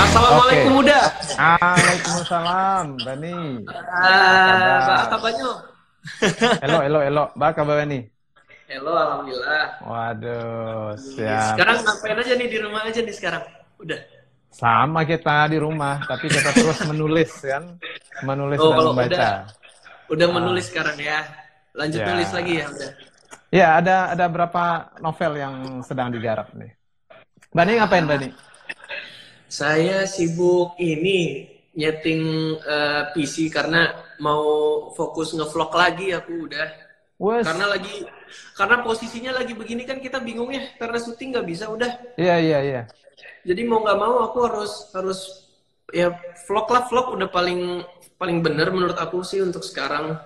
Assalamualaikum Oke. Uda. Waalaikumsalam, Bani. Ah, apa kabarnya? Elo, elo, elo. Ba kabar Bani? Halo, alhamdulillah. Waduh, siap. Sekarang ngapain aja nih di rumah aja nih sekarang? Udah. Sama kita di rumah, tapi kita terus menulis kan, menulis Oh, dan membaca. udah udah menulis sekarang ya. Lanjut Ya. nulis lagi ya udah. Ya, ada ada berapa novel yang sedang digarap nih. Bani ngapain Bani? Saya sibuk ini nyeting eh, PC karena mau fokus ngevlog lagi aku udah. Wes, Karena lagi karena posisinya lagi begini kan kita bingung ya karena syuting nggak bisa udah. iya iya iya. Jadi mau nggak mau aku harus harus ya vlog lah vlog udah paling paling bener menurut aku sih untuk sekarang.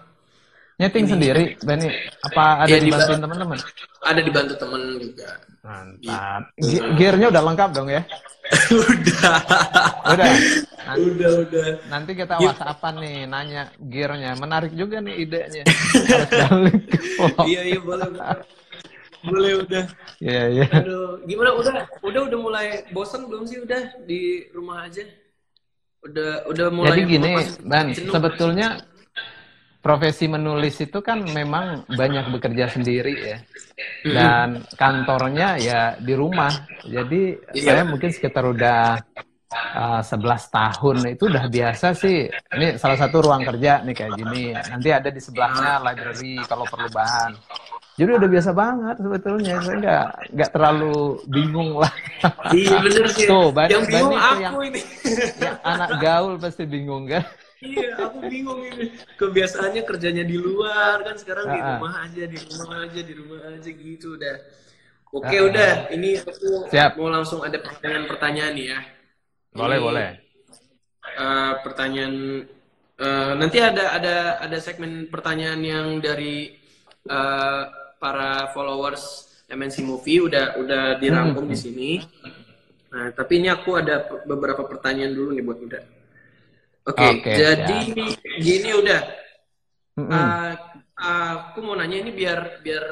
Nyeting sendiri, Bani? Apa ada Iya, dibantuin dibantu. teman-teman? Ada dibantu temen juga. Mantap. Ge- Gearnya udah lengkap dong ya? udah. Udah. Nanti, udah udah. nanti kita whatsappan nih, nanya gearnya. Menarik juga nih idenya. Iya iya boleh boleh. Boleh udah. Iya, iya. Aduh, gimana udah udah udah mulai bosan belum sih udah di rumah aja? Udah udah mulai Jadi gini, jenuh. sebetulnya profesi menulis itu kan memang banyak bekerja sendiri ya. Dan kantornya ya di rumah. Jadi Iya. saya mungkin sekitar udah uh, 11 tahun itu udah biasa sih. Ini salah satu ruang kerja nih kayak gini. Nanti ada di sebelahnya library kalau perlu bahan. Jadi udah biasa banget sebetulnya. Saya nggak nggak terlalu bingung lah. Iya bener sih. Tuh, Ban- yang bingung itu aku yang- ini. Ya, anak gaul pasti bingung kan? Iya, aku bingung ini. Kebiasaannya kerjanya di luar kan sekarang di Ah, ah. rumah aja, di rumah aja, di rumah aja gitu udah. Oke ah. udah, ini aku Siap. mau langsung ada pertanyaan-pertanyaan nih ya. Boleh, Ini, boleh. eh, pertanyaan eh, nanti ada ada ada segmen pertanyaan yang dari eh, para followers MNC Movie udah udah dirangkum di sini. Nah, tapi ini aku ada beberapa pertanyaan dulu nih buat Uda. Oke, Oke, jadi gini udah. Mm-mm. Uh, aku mau nanya ini biar biar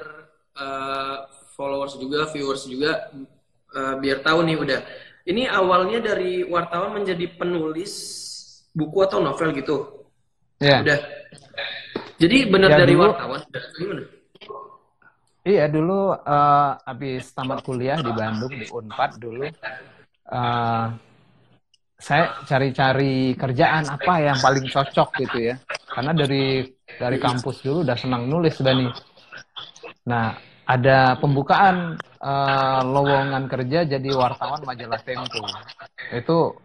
uh, followers juga, viewers juga uh, biar tahu nih udah. Ini awalnya dari wartawan menjadi penulis buku atau novel gitu. Ya. Udah. Jadi benar Ya, dari dulu- wartawan. Gimana? Iya dulu eh, habis tamat kuliah di Bandung di Unpad dulu eh, saya cari-cari kerjaan apa yang paling cocok gitu ya. Karena dari dari kampus dulu udah senang nulis Bani. Nah ada pembukaan eh, lowongan kerja jadi wartawan majalah Tempo. Itu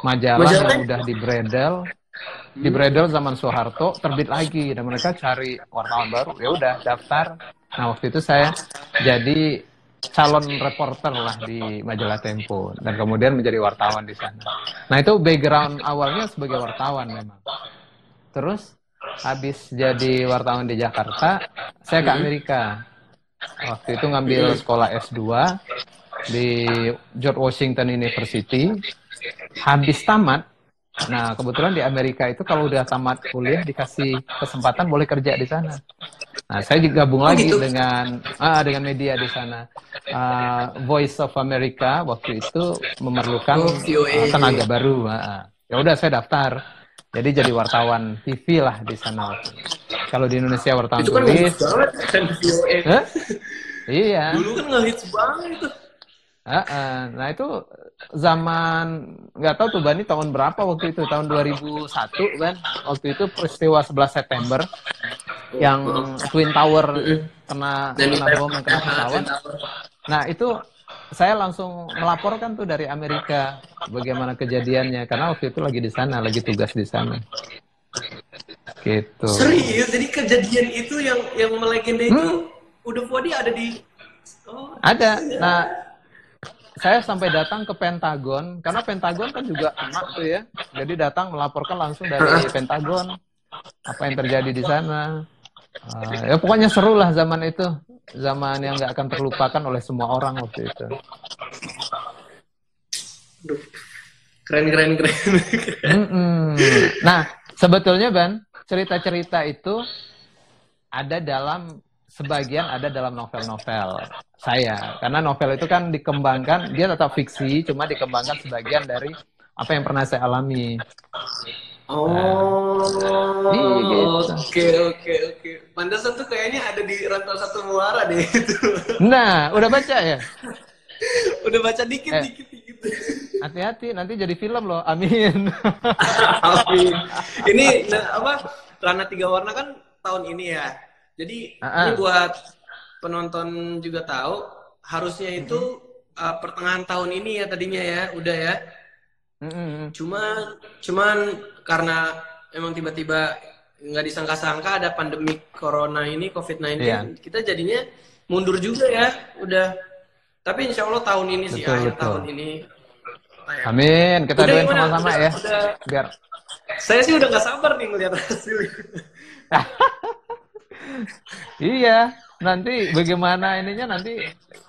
majalah Majalah yang udah di Bredel di Bredel zaman Soeharto terbit lagi. Dan mereka cari wartawan baru. Ya udah daftar. Nah waktu itu saya jadi calon reporter lah di majalah Tempo dan kemudian menjadi wartawan di sana. Nah itu background awalnya sebagai wartawan memang. Terus habis jadi wartawan di Jakarta saya ke Amerika. Waktu itu ngambil sekolah S2 di George Washington University. Habis tamat Nah, kebetulan di Amerika itu kalau udah tamat kuliah dikasih kesempatan boleh kerja di sana. Nah, saya juga gabung Oh, lagi gitu? dengan ah, dengan media di sana. Ah, Voice of America waktu itu memerlukan Oh, ah, tenaga baru. Ah, ya udah saya daftar. Jadi jadi wartawan TV lah di sana. Kalau di Indonesia wartawan Itu kan tulis. banget kan? Iya. Dulu kan ngehits banget itu. Ah, ah. Nah itu zaman nggak tahu tuh Bani tahun berapa waktu itu tahun 2001 kan waktu itu peristiwa 11 September yang Twin Tower kena kena bom kena pesawat. Nah itu saya langsung melaporkan tuh dari Amerika bagaimana kejadiannya karena waktu itu lagi di sana lagi tugas di sana. Gitu. Serius, jadi kejadian itu yang yang melegenda itu Hmm. udah Fodi ada di Oh, Ada. Nah, saya sampai datang ke Pentagon karena Pentagon kan juga kena tuh ya. Jadi datang melaporkan langsung dari Pentagon apa yang terjadi di sana. Ah, ya pokoknya seru lah zaman itu. Zaman yang nggak akan terlupakan oleh semua orang waktu itu. Keren keren keren. Nah, sebetulnya Ban, cerita-cerita itu ada dalam sebagian ada dalam novel-novel saya. Karena novel itu kan dikembangkan, dia tetap fiksi, cuma dikembangkan sebagian dari apa yang pernah saya alami. Oh, Iya, gitu. oke oke oke. Pantesan tuh kayaknya ada di rantau satu muara deh itu. Nah, udah baca ya? Udah baca dikit Eh. dikit dikit. Hati-hati, nanti jadi film loh. Amin. Amin. Ini nah, apa? Rana tiga warna kan tahun ini ya. Jadi Ah, ah. ini buat penonton juga tahu harusnya itu uh, pertengahan tahun ini ya tadinya ya, udah ya. Mm-mm. Cuman cuman karena emang tiba-tiba nggak disangka-sangka ada pandemi corona ini COVID-19, Iya. kita jadinya mundur juga ya, udah. Tapi insya Allah tahun ini sih Betul, akhir tahun ini. Amin. Kita doain sama-sama Udah- ya. udah- Biar Saya sih udah nggak sabar nih ngeliat hasil. Iya, nanti bagaimana ininya nanti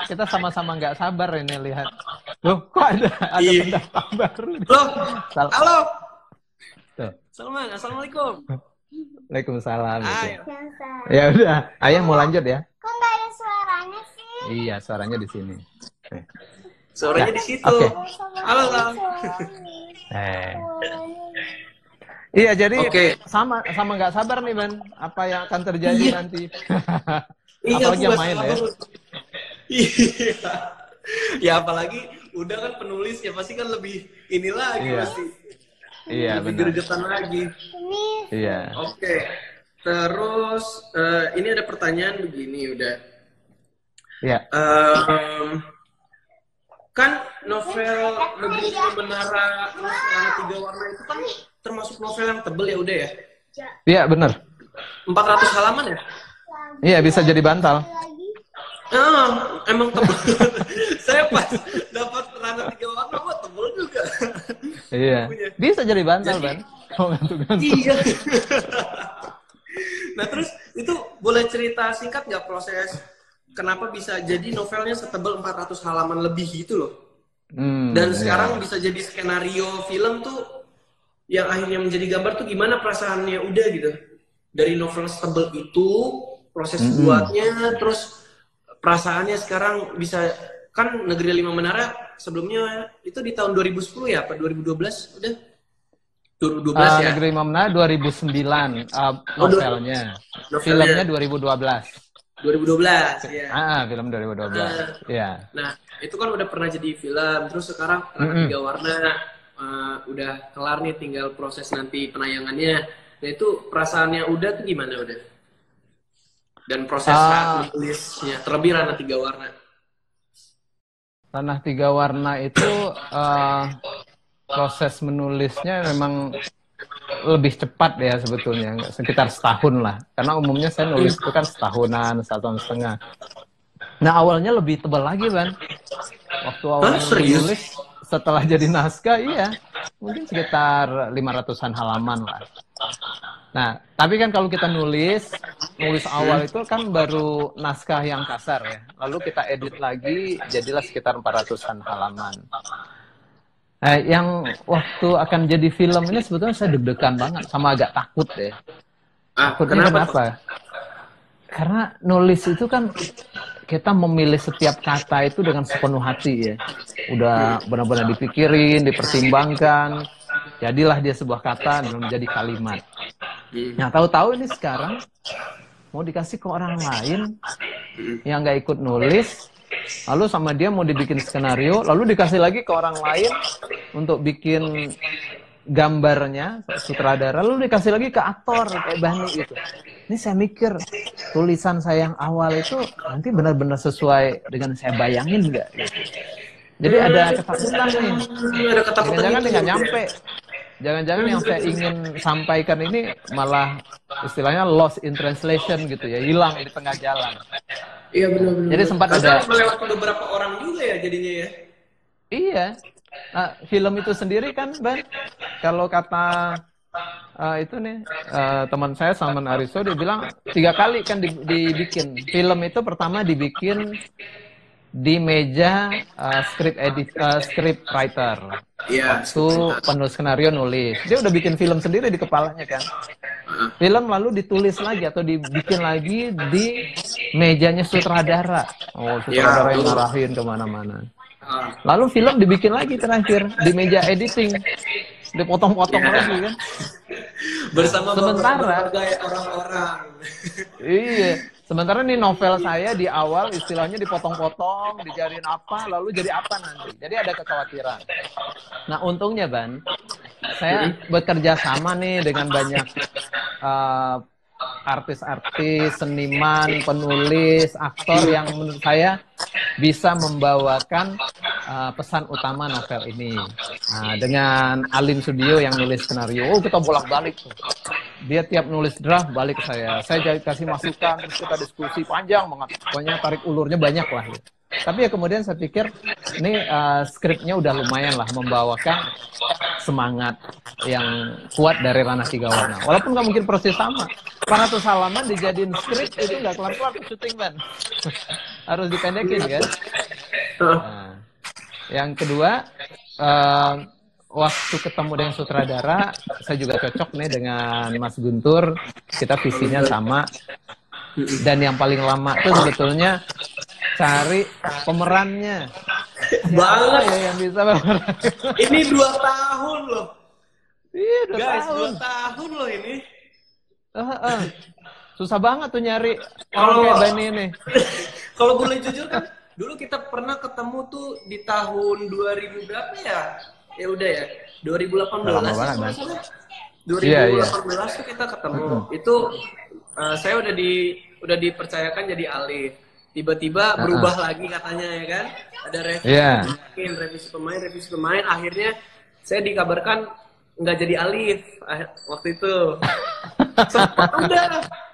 kita sama-sama nggak sabar ini lihat. Loh, kok ada ada Iya. pendatang baru? Loh, Sal- halo. Tuh. Salman, assalamualaikum. Waalaikumsalam. gitu. Ya udah, ayah mau lanjut ya? Kok nggak ada suaranya sih? Iya, suaranya di sini. Eh. Suaranya Ya, di situ. oke. Halo, Lam. Eh. Iya, jadi Oke. sama sama nggak sabar nih, Ben. Apa yang akan terjadi Iya. nanti? Iya, Apalagi yang main ya. Iya. Ya apalagi udah kan penulis ya pasti kan lebih ini lagi Iya. pasti. Iya, lebih benar. lagi. Ini Iya. Oke. Terus eh, ini ada pertanyaan begini udah. Iya. Em, kan novel Negeri Lima Menara Menara Tiga Warna itu kan termasuk novel yang tebel ya udah ya. Iya, benar. 400 halaman ya? Iya, bisa jadi bantal. Ah, emang tebel. Saya pas dapat Rana Tiga Warna, wah tebel juga. Iya. Bisa jadi bantal. Oh, ngantuk-ngantuk. iya. nah terus itu boleh cerita singkat nggak proses kenapa bisa jadi novelnya setebal 400 halaman lebih gitu loh? Hmm, Dan iya. sekarang bisa jadi skenario film tuh yang akhirnya menjadi gambar tuh gimana perasaannya udah gitu. Dari novel setebal itu, proses Mm-mm. buatnya, terus perasaannya sekarang bisa kan Negeri Lima Menara sebelumnya itu di tahun 2010 ya apa 2012 udah 2012 Ah, ya Negeri Mamna 2009 uh, Oh, dua- novelnya. novelnya. Filmnya 2012. 2012 ya. Ah, film 2012. Iya. Nah, itu kan udah pernah jadi film, terus sekarang Rana Mm-mm. tiga warna eh, udah kelar nih, tinggal proses nanti penayangannya. Nah itu perasaannya udah tuh gimana udah? Dan proses Ah. saat menulisnya, terlebih Rana tiga warna. Tanah tiga warna itu uh, proses menulisnya memang lebih cepat ya sebetulnya, sekitar setahun lah. Karena umumnya saya nulis itu kan setahunan, satu tahun setengah. Nah awalnya lebih tebal lagi, Ban. Waktu serius? nulis, setelah jadi naskah, iya. Mungkin sekitar 500-an halaman lah. Nah, tapi kan kalau kita nulis, nulis awal itu kan baru naskah yang kasar ya. Lalu kita edit lagi, jadilah sekitar 400-an halaman. Nah, yang waktu akan jadi film ini sebetulnya saya deg-degan banget, sama agak takut deh. Ah, Takutnya kenapa? kenapa? Karena nulis itu kan kita memilih setiap kata itu dengan sepenuh hati ya. Udah benar-benar dipikirin, dipertimbangkan. Jadilah dia sebuah kata dan menjadi kalimat. Nah, tahu-tahu ini sekarang mau dikasih ke orang lain yang nggak ikut nulis, lalu sama dia mau dibikin skenario, lalu dikasih lagi ke orang lain untuk bikin gambarnya sutradara, lalu dikasih lagi ke aktor kayak Bani gitu. Ini saya mikir tulisan saya yang awal itu nanti benar-benar sesuai dengan saya bayangin nggak? Jadi ada ketakutan nih. Ada ketakutan Jangan-jangan itu nggak ya? nyampe. Jangan-jangan yang saya ingin sampaikan ini malah istilahnya lost in translation gitu ya, hilang di tengah jalan. Iya benar-benar. Jadi sempat Karena ada- melewati beberapa orang juga ya jadinya ya. Iya. Nah, film itu sendiri kan, Ban, kalau kata eh, itu nih eh, teman saya Salman Aristo dia bilang tiga kali kan di- dibikin film itu pertama dibikin di meja eh, script edit eh, script writer Iya. waktu penulis skenario nulis dia udah bikin film sendiri di kepalanya kan film lalu ditulis lagi atau dibikin lagi di mejanya sutradara oh sutradara Ya, yang ngarahin ke mana-mana Ah. Lalu film dibikin lagi terakhir di meja editing, dipotong-potong Ya. lagi kan. Bersama Sementara- orang-orang. Iya. Sementara nih novel saya di awal istilahnya dipotong-potong, dijadiin apa, lalu jadi apa nanti. Jadi ada kekhawatiran. Nah untungnya Ban, saya bekerja sama nih dengan banyak uh, artis-artis, seniman, penulis, aktor yang menurut saya bisa membawakan uh, pesan utama novel ini. Nah, dengan Alin Sudio yang nulis skenario, oh kita bolak-balik. Dia tiap nulis draft balik ke saya. Saya kasih masukan, kita diskusi panjang banget. Pokoknya tarik ulurnya banyak lah. Gitu. Tapi ya kemudian saya pikir ini uh, skripnya udah lumayan lah membawakan semangat yang kuat dari Ranah Tiga Warna. Walaupun nggak mungkin proses sama. 400 halaman dijadiin skrip itu nggak kelar-kelar tuh syuting ban. Harus dipendekin kan. Nah, yang kedua, eh, waktu ketemu dengan sutradara, saya juga cocok nih dengan Mas Guntur. Kita visinya sama. Dan yang paling lama tuh sebetulnya cari pemerannya. Banget. Ya yang bisa pemeran? Ini dua tahun loh. Iya, udah Guys, tahun. dua tahun loh ini. Eh, eh. Susah banget tuh nyari Kalau- kayak Bani ini. Kalau boleh jujur kan, dulu kita pernah ketemu tuh di tahun 2000 berapa ya? Ya udah ya, 2018 Udah lama banget, kalau Bang. nggak salah. Iya, iya. 2018 tuh kita ketemu. Itu eh, saya udah di udah dipercayakan jadi alif. Tiba-tiba Uh-uh. berubah lagi katanya ya kan? Ada revisi Iya. pemain, revisi pemain, revisi pemain. Akhirnya saya dikabarkan nggak jadi alif ah, waktu itu. sempet udah,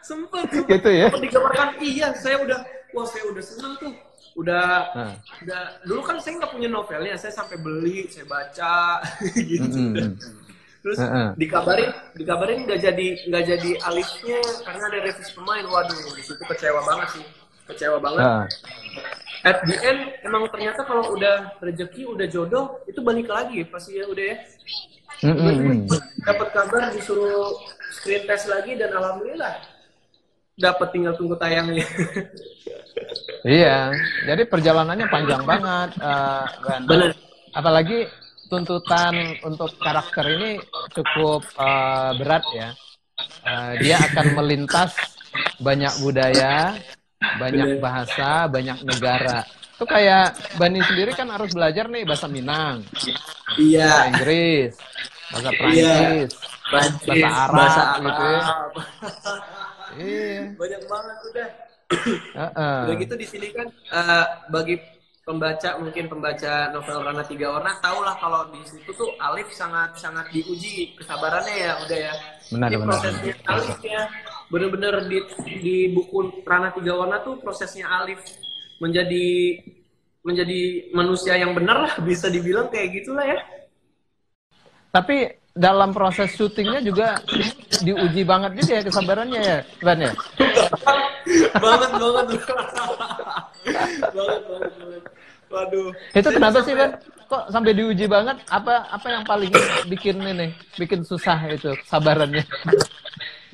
sempet, sempet, Gitu ya? sempet dikabarkan iya. Saya udah, wah saya udah senang tuh. Udah, Nah. udah. Dulu kan saya nggak punya novelnya, saya sampai beli, saya baca, gitu. Mm-mm. Terus Heeh. dikabarin, dikabarin nggak jadi nggak jadi alifnya karena ada revisi pemain. Waduh, di situ kecewa banget sih, kecewa banget. Ah. At the end emang ternyata kalau udah rezeki, udah jodoh, itu balik lagi pasti ya udah ya. Mm-mm. Dapat kabar disuruh screen test lagi dan alhamdulillah dapat tinggal tunggu tayangnya. Iya, jadi perjalanannya panjang banget, Ban. Bener. Apalagi tuntutan untuk karakter ini cukup eh, berat ya. Eh, dia akan melintas banyak budaya, banyak Bener. bahasa, banyak negara. Itu kayak Bani sendiri kan harus belajar nih bahasa Minang, bahasa Iya. Inggris, bahasa Prancis, Prancis, bahasa Arab, bahasa gitu ya. Arab. Iya. Banyak banget udah. heeh. Udah gitu di sini kan eh, bagi pembaca mungkin pembaca novel Rana Tiga Warna tahu lah kalau di situ tuh Alif sangat sangat diuji kesabarannya ya udah ya. Benar, benar. prosesnya Alif ya bener-bener di di buku Rana Tiga Warna tuh prosesnya Alif menjadi menjadi manusia yang benar lah bisa dibilang kayak gitulah ya. Tapi dalam proses syutingnya juga diuji banget juga ya kesabarannya ya, Ban ya. banget banget banget banget banget. Waduh. Itu kenapa sih, Ban? Kok sampai diuji banget? Apa apa yang paling bikin ini, bikin susah itu kesabarannya?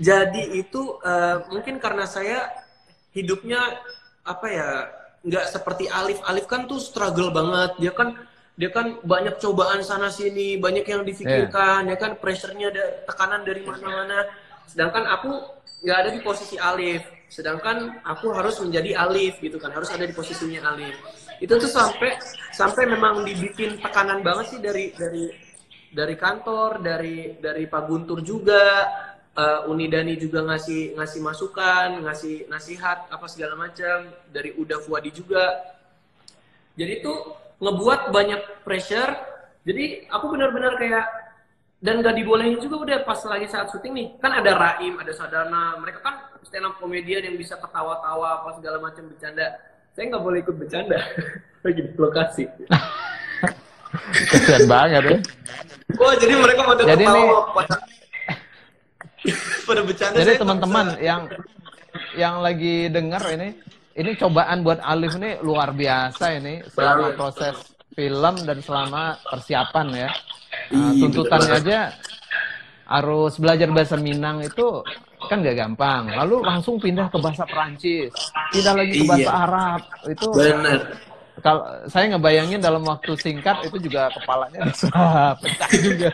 Jadi itu eh, mungkin karena saya hidupnya apa ya nggak seperti Alif. Alif kan tuh struggle banget. Dia kan dia kan banyak cobaan sana sini, banyak yang difikirkan. Ya kan pressure-nya ada tekanan dari mana-mana. Sedangkan aku nggak ada di posisi Alif. Sedangkan aku harus menjadi Alif gitu kan, harus ada di posisinya Alif. Itu tuh sampai sampai memang dibikin tekanan banget sih dari dari dari kantor, dari dari Pak Guntur juga, eh, Unidani juga ngasih ngasih masukan, ngasih nasihat apa segala macam, dari Uda Fuadi juga. Jadi itu ngebuat banyak pressure. Jadi aku benar-benar kayak dan gak dibolehin juga udah pas lagi saat syuting nih kan ada Raim, ada Sadana, mereka kan stand up komedian yang bisa ketawa-tawa apa segala macam bercanda. Saya nggak boleh ikut bercanda lagi di lokasi. Kasian banget ya. Wah jadi mereka pada Jadi ketawa, nih- pada, bercanda. Jadi teman-teman yang yang lagi dengar ini, ini cobaan buat Alif ini luar biasa ini selama Banget. proses film dan selama persiapan ya. Iya, tuntutannya aja harus belajar bahasa Minang itu kan gak gampang. Lalu langsung pindah ke bahasa Perancis, pindah lagi ke bahasa Iya. Arab. Itu bener. kalau saya ngebayangin dalam waktu singkat itu juga kepalanya bisa pecah juga.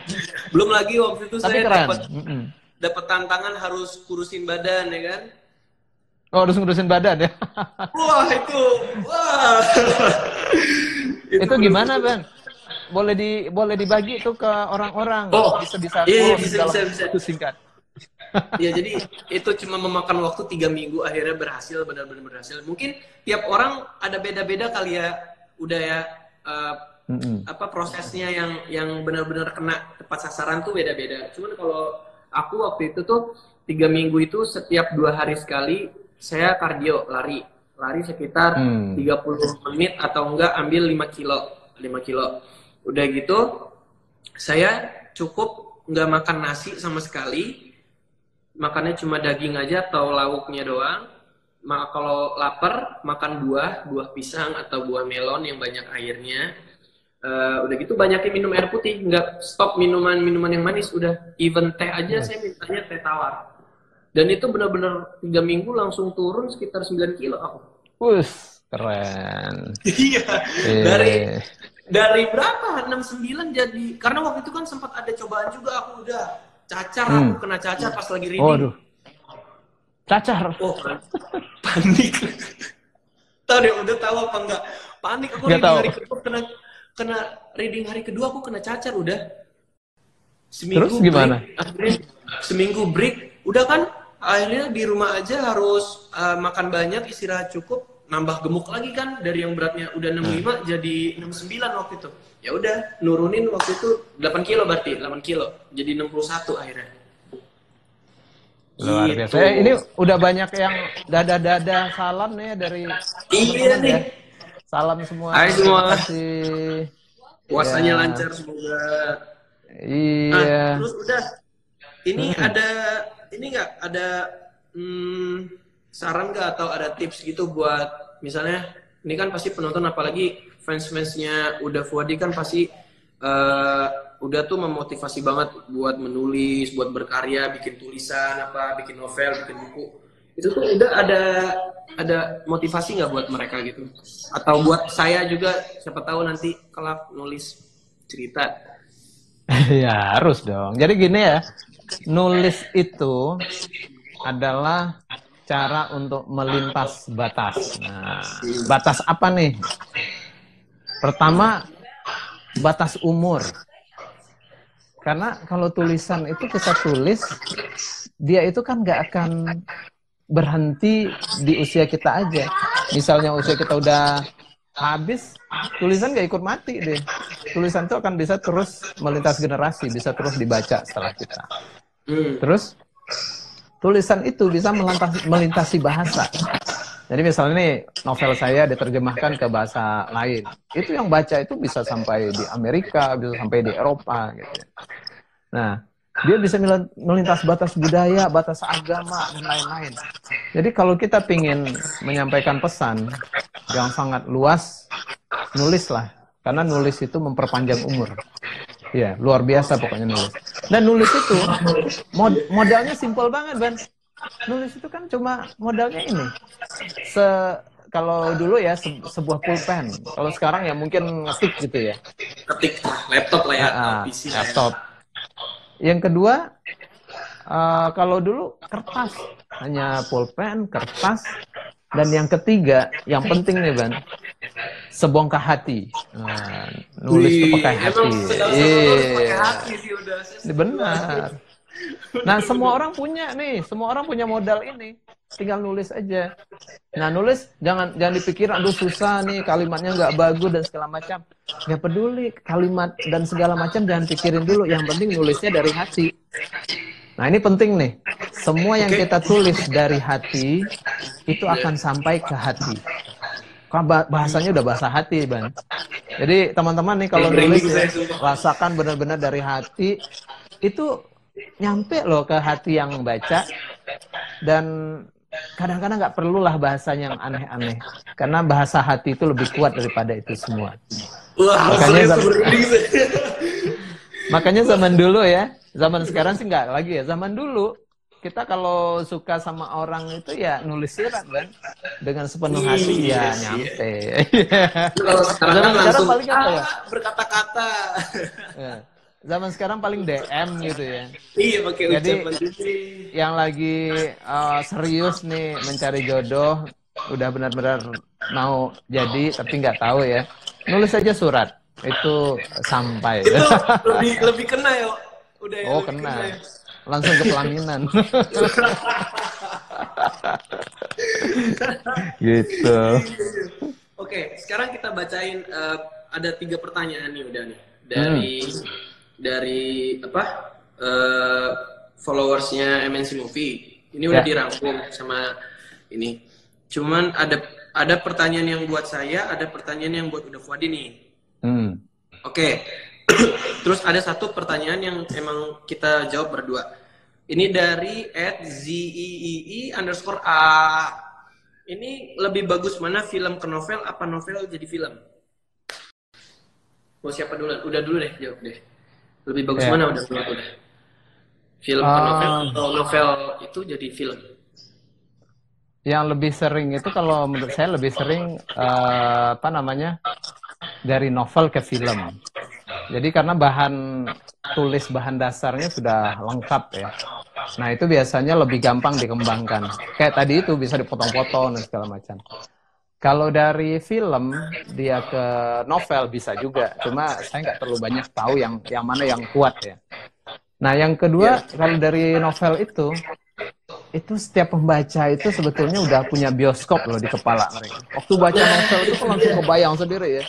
Belum lagi waktu itu Tapi saya keren. dapat Mm-mm. Dapat tantangan harus kurusin badan ya kan. Oh, harus ngurusin badan ya. Wah itu, wah. itu gimana, Bang? Boleh di boleh dibagi itu ke orang-orang. Oh, bisa bisa iya, close bisa, dalam bisa, bisa. waktu singkat. Ya jadi itu cuma memakan waktu tiga minggu akhirnya berhasil benar-benar berhasil. Mungkin tiap orang ada beda-beda kali ya. Udah ya eh, Mm-mm. apa prosesnya yang yang benar-benar kena tepat sasaran tuh beda-beda. Cuman kalau aku waktu itu tuh tiga minggu itu setiap dua hari sekali saya kardio lari lari sekitar Hmm. 30 menit atau enggak ambil 5 kilo 5 kilo. Udah gitu saya cukup nggak makan nasi sama sekali makannya cuma daging aja atau lauknya doang. Ma kalau lapar makan buah, buah pisang atau buah melon yang banyak airnya. Eh, udah gitu banyakin minum air putih, nggak stop minuman-minuman yang manis. Udah even teh aja saya mintanya teh tawar. Dan itu benar-benar tiga minggu langsung turun sekitar 9 kilo aku. Wus, keren. Iya. Eh, Dari dari berapa? 69 jadi karena waktu itu kan sempat ada cobaan juga aku udah cacar Hmm. aku kena cacar pas lagi reading. Waduh. Cacar. Oh, pan- panik. tahu deh, udah tahu apa enggak? Panik aku reading tahu. hari kedua kena kena reading hari kedua aku kena cacar udah. Seminggu Terus gimana? break, akhirnya seminggu break, udah kan akhirnya di rumah aja harus uh, makan banyak, istirahat cukup, nambah gemuk lagi kan dari yang beratnya udah 65 jadi 69 waktu itu. Ya udah, nurunin waktu itu 8 kilo berarti, 8 kilo. Jadi 61 akhirnya. Luar Gitu. biasa. Eh, ini udah banyak yang dada-dada salam nih dari Iya nih. ya. Salam semua. Hai semua. Terima kasih. Puasanya Ya. lancar semoga. Iya. Ah, terus udah. Ini ada ini nggak ada hmm, saran nggak atau ada tips gitu buat misalnya ini kan pasti penonton apalagi fans-fansnya udah Fuadi kan pasti eh, udah tuh memotivasi banget buat menulis, buat berkarya, bikin tulisan apa, bikin novel, bikin buku. Itu tuh udah ada ada motivasi nggak buat mereka gitu? Atau buat saya juga siapa tahu nanti kelak nulis cerita. ya harus dong. Jadi gini ya, nulis itu adalah cara untuk melintas batas. Nah, batas apa nih? Pertama, batas umur. Karena kalau tulisan itu kita tulis, dia itu kan nggak akan berhenti di usia kita aja. Misalnya usia kita udah habis, tulisan nggak ikut mati deh. Tulisan itu akan bisa terus melintas generasi, bisa terus dibaca setelah kita. Hmm. Terus tulisan itu bisa melintasi, melintasi bahasa. Jadi misalnya nih novel saya diterjemahkan ke bahasa lain, itu yang baca itu bisa sampai di Amerika, bisa sampai di Eropa gitu. Nah, dia bisa mel- melintas batas budaya, batas agama dan lain-lain. Jadi kalau kita ingin menyampaikan pesan yang sangat luas, nulislah, karena nulis itu memperpanjang umur. Ya, luar biasa pokoknya nulis. Dan nulis itu mod- modalnya simpel banget, Ban. Nulis itu kan cuma modalnya ini. Se kalau dulu ya se- sebuah pulpen. Kalau sekarang ya mungkin ngetik gitu ya. ketik laptop lah ya, Ah, PC ya. Yang kedua, eh, kalau dulu kertas, hanya pulpen, kertas, dan yang ketiga, yang penting nih Ban, sebongkah hati. Nah, nulis itu Wih, pakai hati. Iya. Benar. Nah, semua orang punya nih, semua orang punya modal ini. Tinggal nulis aja. Nah, nulis jangan jangan dipikir aduh susah nih kalimatnya nggak bagus dan segala macam. Nggak peduli kalimat dan segala macam jangan pikirin dulu. Yang penting nulisnya dari hati. Nah, ini penting nih. Semua yang kita tulis dari hati itu akan sampai ke hati. Bah- bahasanya udah bahasa hati, Ban. Jadi teman-teman nih kalau nulis ya, rasakan benar-benar dari hati itu nyampe loh ke hati yang baca dan kadang-kadang nggak perlulah bahasa yang aneh-aneh karena bahasa hati itu lebih kuat daripada itu semua. Wah, Makanya zaman-. Makanya zaman dulu ya, zaman sekarang sih nggak lagi ya. Zaman dulu kita kalau suka sama orang itu ya nulis surat kan dengan sepenuh hati Iya ya sih. nyampe. Kalau sekarang langsung paling apa ya? "Ah, berkata-kata. Zaman sekarang paling DM gitu ya. iya pakai Jadi. Yang lagi uh, serius nih mencari jodoh, udah benar-benar mau jadi tapi nggak tahu ya. Nulis aja surat itu sampai. Itu lebih lebih kena ya. Udah ya, Oh lebih kena, ya. langsung ke pelaminan. gitu. Oke, sekarang kita bacain eh, ada tiga pertanyaan nih udah nih dari Hmm. Dari apa eh, followersnya MNC Movie. Ini udah Ya. dirangkum sama ini. Cuman ada ada pertanyaan yang buat saya, ada pertanyaan yang buat udah Fuadi nih. Hmm. Oke. Terus ada satu pertanyaan yang emang kita jawab berdua. Ini dari at ZEEE underscore A. Ini lebih bagus mana film ke novel apa novel jadi film? Mau siapa dulu? Udah dulu deh jawab deh. Lebih bagus Ya. mana udah udah udah. Film ke novel atau novel itu jadi film? Yang lebih sering itu kalau menurut saya lebih sering eh, apa namanya dari novel ke film. Jadi karena bahan tulis bahan dasarnya sudah lengkap ya. Nah itu biasanya lebih gampang dikembangkan. Kayak tadi itu bisa dipotong-potong dan segala macam. Kalau dari film dia ke novel bisa juga. Cuma saya nggak terlalu banyak tahu yang yang mana yang kuat ya. Nah yang kedua kalau dari novel itu itu setiap pembaca itu sebetulnya udah punya bioskop loh di kepala mereka. Waktu baca novel itu kan langsung kebayang sendiri ya.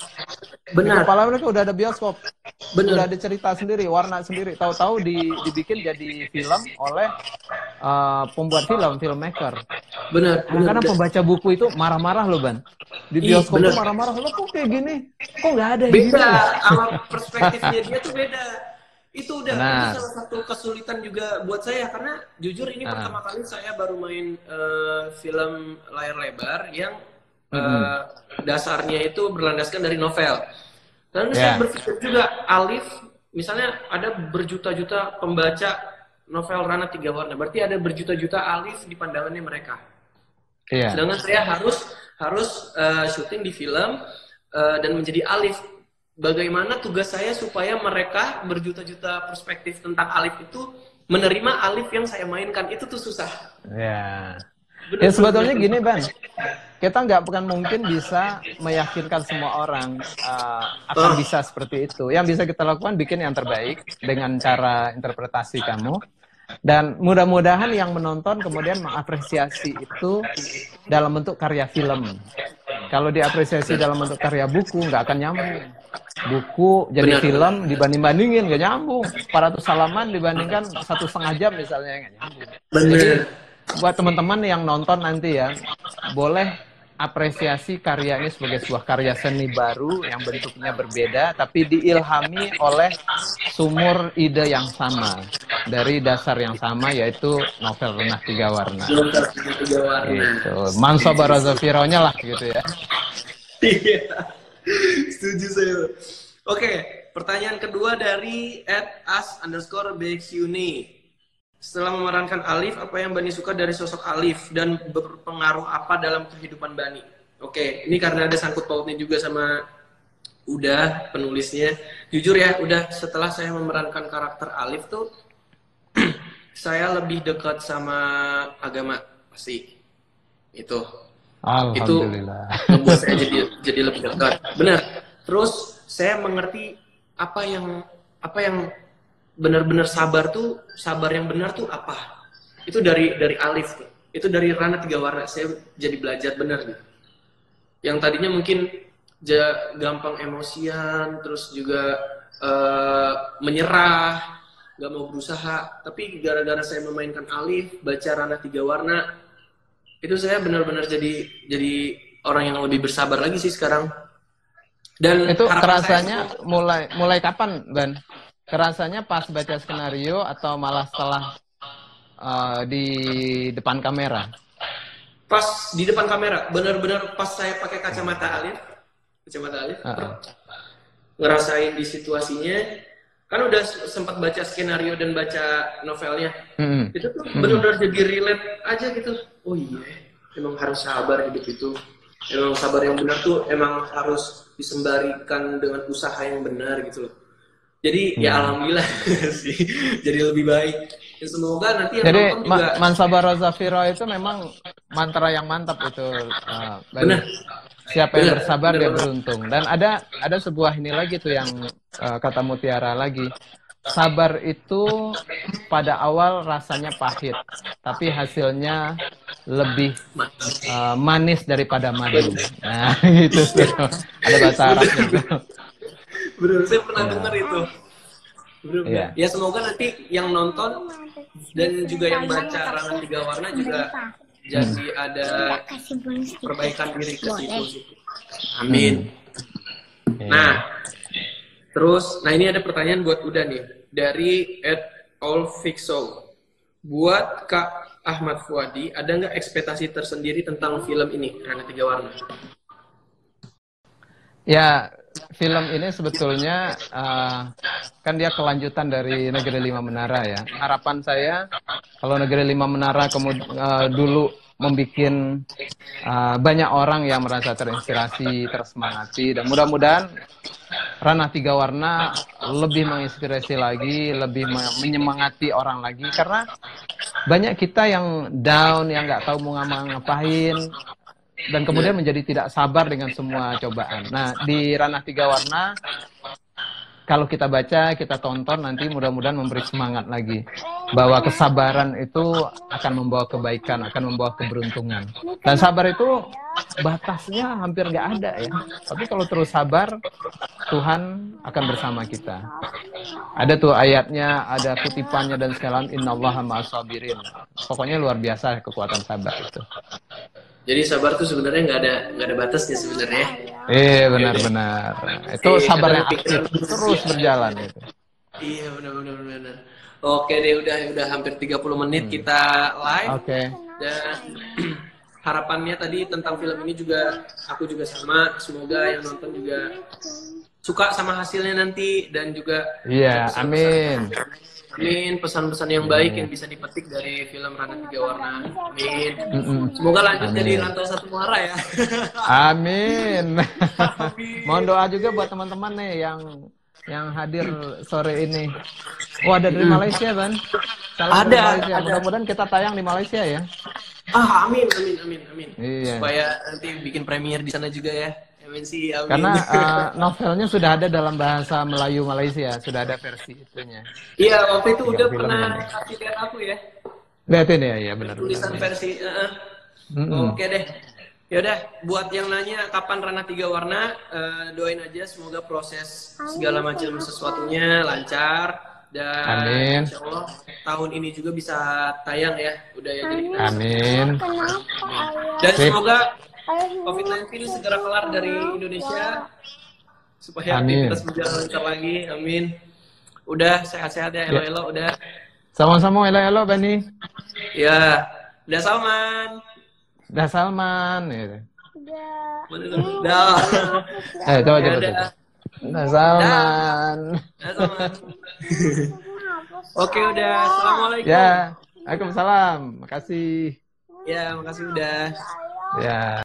Di Benar, kepala mereka udah ada bioskop, udah benar. ada cerita sendiri, warna sendiri. Tahu-tahu di, dibikin jadi film oleh uh, pembuat film, filmmaker. Benar, benar. Kadang-kadang pembaca buku itu marah-marah loh, Ban. Di Ih, bioskop tuh marah-marah, lo kok kayak gini? Kok nggak ada yang beda gini?" sama perspektifnya dia tuh beda itu udah Benar. itu salah satu kesulitan juga buat saya karena jujur ini Ah. pertama kali saya baru main eh, film layar lebar yang eh, dasarnya itu berlandaskan dari novel dan Ya. saya berpikir juga Alif misalnya ada berjuta-juta pembaca novel Rana Tiga Warna berarti ada berjuta-juta Alif di pandangannya mereka Iya. Sedangkan saya harus harus eh, syuting di film eh, dan menjadi Alif. Bagaimana tugas saya supaya mereka berjuta-juta perspektif tentang Alif itu menerima Alif yang saya mainkan itu tuh susah. Ya. Bener, Ya sebetulnya bener. gini, Ban. Kita nggak bukan mungkin bisa meyakinkan semua orang uh, akan Oh. bisa seperti itu. Yang bisa kita lakukan bikin yang terbaik dengan cara interpretasi kamu. Dan mudah-mudahan yang menonton kemudian mengapresiasi itu dalam bentuk karya film. Kalau diapresiasi dalam bentuk karya buku, nggak akan nyambung. Buku jadi Benar. film dibanding-bandingin, nggak nyambung. 400 halaman dibandingkan satu setengah jam misalnya, nggak nyambung Bener. Buat teman-teman yang nonton nanti ya, boleh apresiasi karya ini sebagai sebuah karya seni baru yang bentuknya berbeda, tapi diilhami oleh sumur ide yang sama dari dasar yang sama yaitu novel Renah Tiga Warna. Tiga warna. Gitu. Manso lah gitu ya. Iya. Setuju saya. Oke, pertanyaan kedua dari at as underscore BXUni. Setelah memerankan Alif, apa yang Bani suka dari sosok Alif dan berpengaruh apa dalam kehidupan Bani? Oke, ini karena ada sangkut pautnya juga sama Udah penulisnya. Jujur ya, udah setelah saya memerankan karakter Alif tuh, saya lebih dekat sama agama pasti. Itu Alhamdulillah. membuat saya jadi jadi lebih dekat. Benar. Terus saya mengerti apa yang apa yang benar-benar sabar tuh sabar yang benar tuh apa? Itu dari dari Alif tuh. Itu dari Rana Tiga Warna. Saya jadi belajar benar gitu. Yang tadinya mungkin ja- gampang emosian, terus juga eh, menyerah, nggak mau berusaha. Tapi gara-gara saya memainkan Alif, baca Rana Tiga Warna, itu saya benar-benar jadi jadi orang yang lebih bersabar lagi sih sekarang. Dan Itu saya- mulai mulai kapan, Ban? Kerasanya pas baca skenario atau malah setelah uh, di depan kamera? pas di depan kamera, benar-benar pas saya pakai kacamata Alif, kacamata Alif, Heeh. ngerasain di situasinya, kan udah sempat baca skenario dan baca novelnya. Mm-mm. Itu tuh benar-benar jadi relate aja gitu. Oh iya, emang harus sabar hidup itu. Emang sabar yang benar tuh emang harus disembarikan dengan usaha yang benar gitu loh. Jadi ya alhamdulillah sih, jadi lebih baik. Ya, semoga nanti yang Jadi nonton juga ma- man sabara zafira itu memang mantra yang mantap itu. uh. Benar. Siapa yang bersabar benar dia beruntung. Dan ada ada sebuah ini lagi tuh yang uh, kata Mutiara lagi. Sabar itu pada awal rasanya pahit, tapi hasilnya lebih uh, manis daripada madu. Nah, gitu tuh. Ada bahasa Arabnya. Bener, saya pernah Ya. dengar itu. Bener, bener. Iya. Ya semoga nanti yang nonton dan juga yang baca Rangan Tiga Warna juga jadi ada dikit. perbaikan diri ke situ. Situ. Amin. Iya. Nah, terus, nah ini ada pertanyaan buat Uda nih dari Ed Olfixo. Buat Kak Ahmad Fuadi, ada nggak ekspektasi tersendiri tentang film ini, Rangan Tiga Warna? Ya, film ini sebetulnya uh, kan dia kelanjutan dari Negeri Lima Menara ya. Harapan saya kalau Negeri Lima Menara kemudian dulu membuat uh, banyak orang yang merasa terinspirasi, tersemangati dan mudah-mudahan Ranah Tiga Warna lebih menginspirasi lagi, lebih me- menyemangati orang lagi karena banyak kita yang down, yang nggak tahu mau ngapain, dan kemudian menjadi tidak sabar dengan semua cobaan. Nah, di ranah tiga warna, kalau kita baca, kita tonton, nanti mudah-mudahan memberi semangat lagi. Bahwa kesabaran itu akan membawa kebaikan, akan membawa keberuntungan. Dan sabar itu batasnya hampir nggak ada ya. Tapi kalau terus sabar, Tuhan akan bersama kita. Ada tuh ayatnya, ada kutipannya dan sekalian, Inna Allah sabirin. Pokoknya luar biasa kekuatan sabar itu. Jadi sabar tuh sebenarnya nggak ada nggak ada batasnya sebenarnya. Iya benar-benar. Itu Iya, sabar yang aktif terus berjalan itu. Iya benar benar. Oke deh udah udah hampir 30 menit kita live Oke. dan harapannya tadi tentang film ini juga aku juga sama semoga yang nonton juga suka sama hasilnya nanti dan juga Iya, pesan-pesan- amin. Amin pesan-pesan yang baik yang bisa dipetik dari film Rana Tiga Warna. Amin. Mm-mm. Semoga lanjut Amin. jadi rantau satu muara ya. Amin. Mohon doa juga buat teman-teman nih yang yang hadir sore ini. Oh ada dari Malaysia kan? Salam Ada, Malaysia. ada. Mudah-mudahan kita tayang di Malaysia ya. Ah, amin, amin, amin, amin. Iya. Supaya nanti bikin premier di sana juga ya. Amin sih, amin. Karena eh, novelnya sudah ada dalam bahasa Melayu Malaysia, sudah ada versi itunya. Iya, waktu itu udah pernah kasih lihat aku ya. Lihatin ya, ya benar. Tulisan benar. versi. eh, eh. Mm-mm. Oke deh. Yaudah, buat yang nanya kapan Rana Tiga Warna, eh, doain aja semoga proses segala macam sesuatunya lancar dan Amin. insya Allah tahun ini juga bisa tayang ya. Udah ya jadi Amin. Kenapa ayah? Dan Sip. semoga COVID-19 segera kelar dari Indonesia supaya Amin. aktivitas berjalan lancar lagi. Amin. Udah sehat-sehat ya, elo-elo udah. Sama-sama elo-elo Bani. Ya, udah Salman. Dah Salman. gitu. udah. Mana tuh? Dah. Eh, coba Ya coba. udah. coba. Dah Salman. Dah Salman. Oke udah. Assalamualaikum. Ya, Waalaikumsalam. Makasih. Ya, makasih udah. Ya.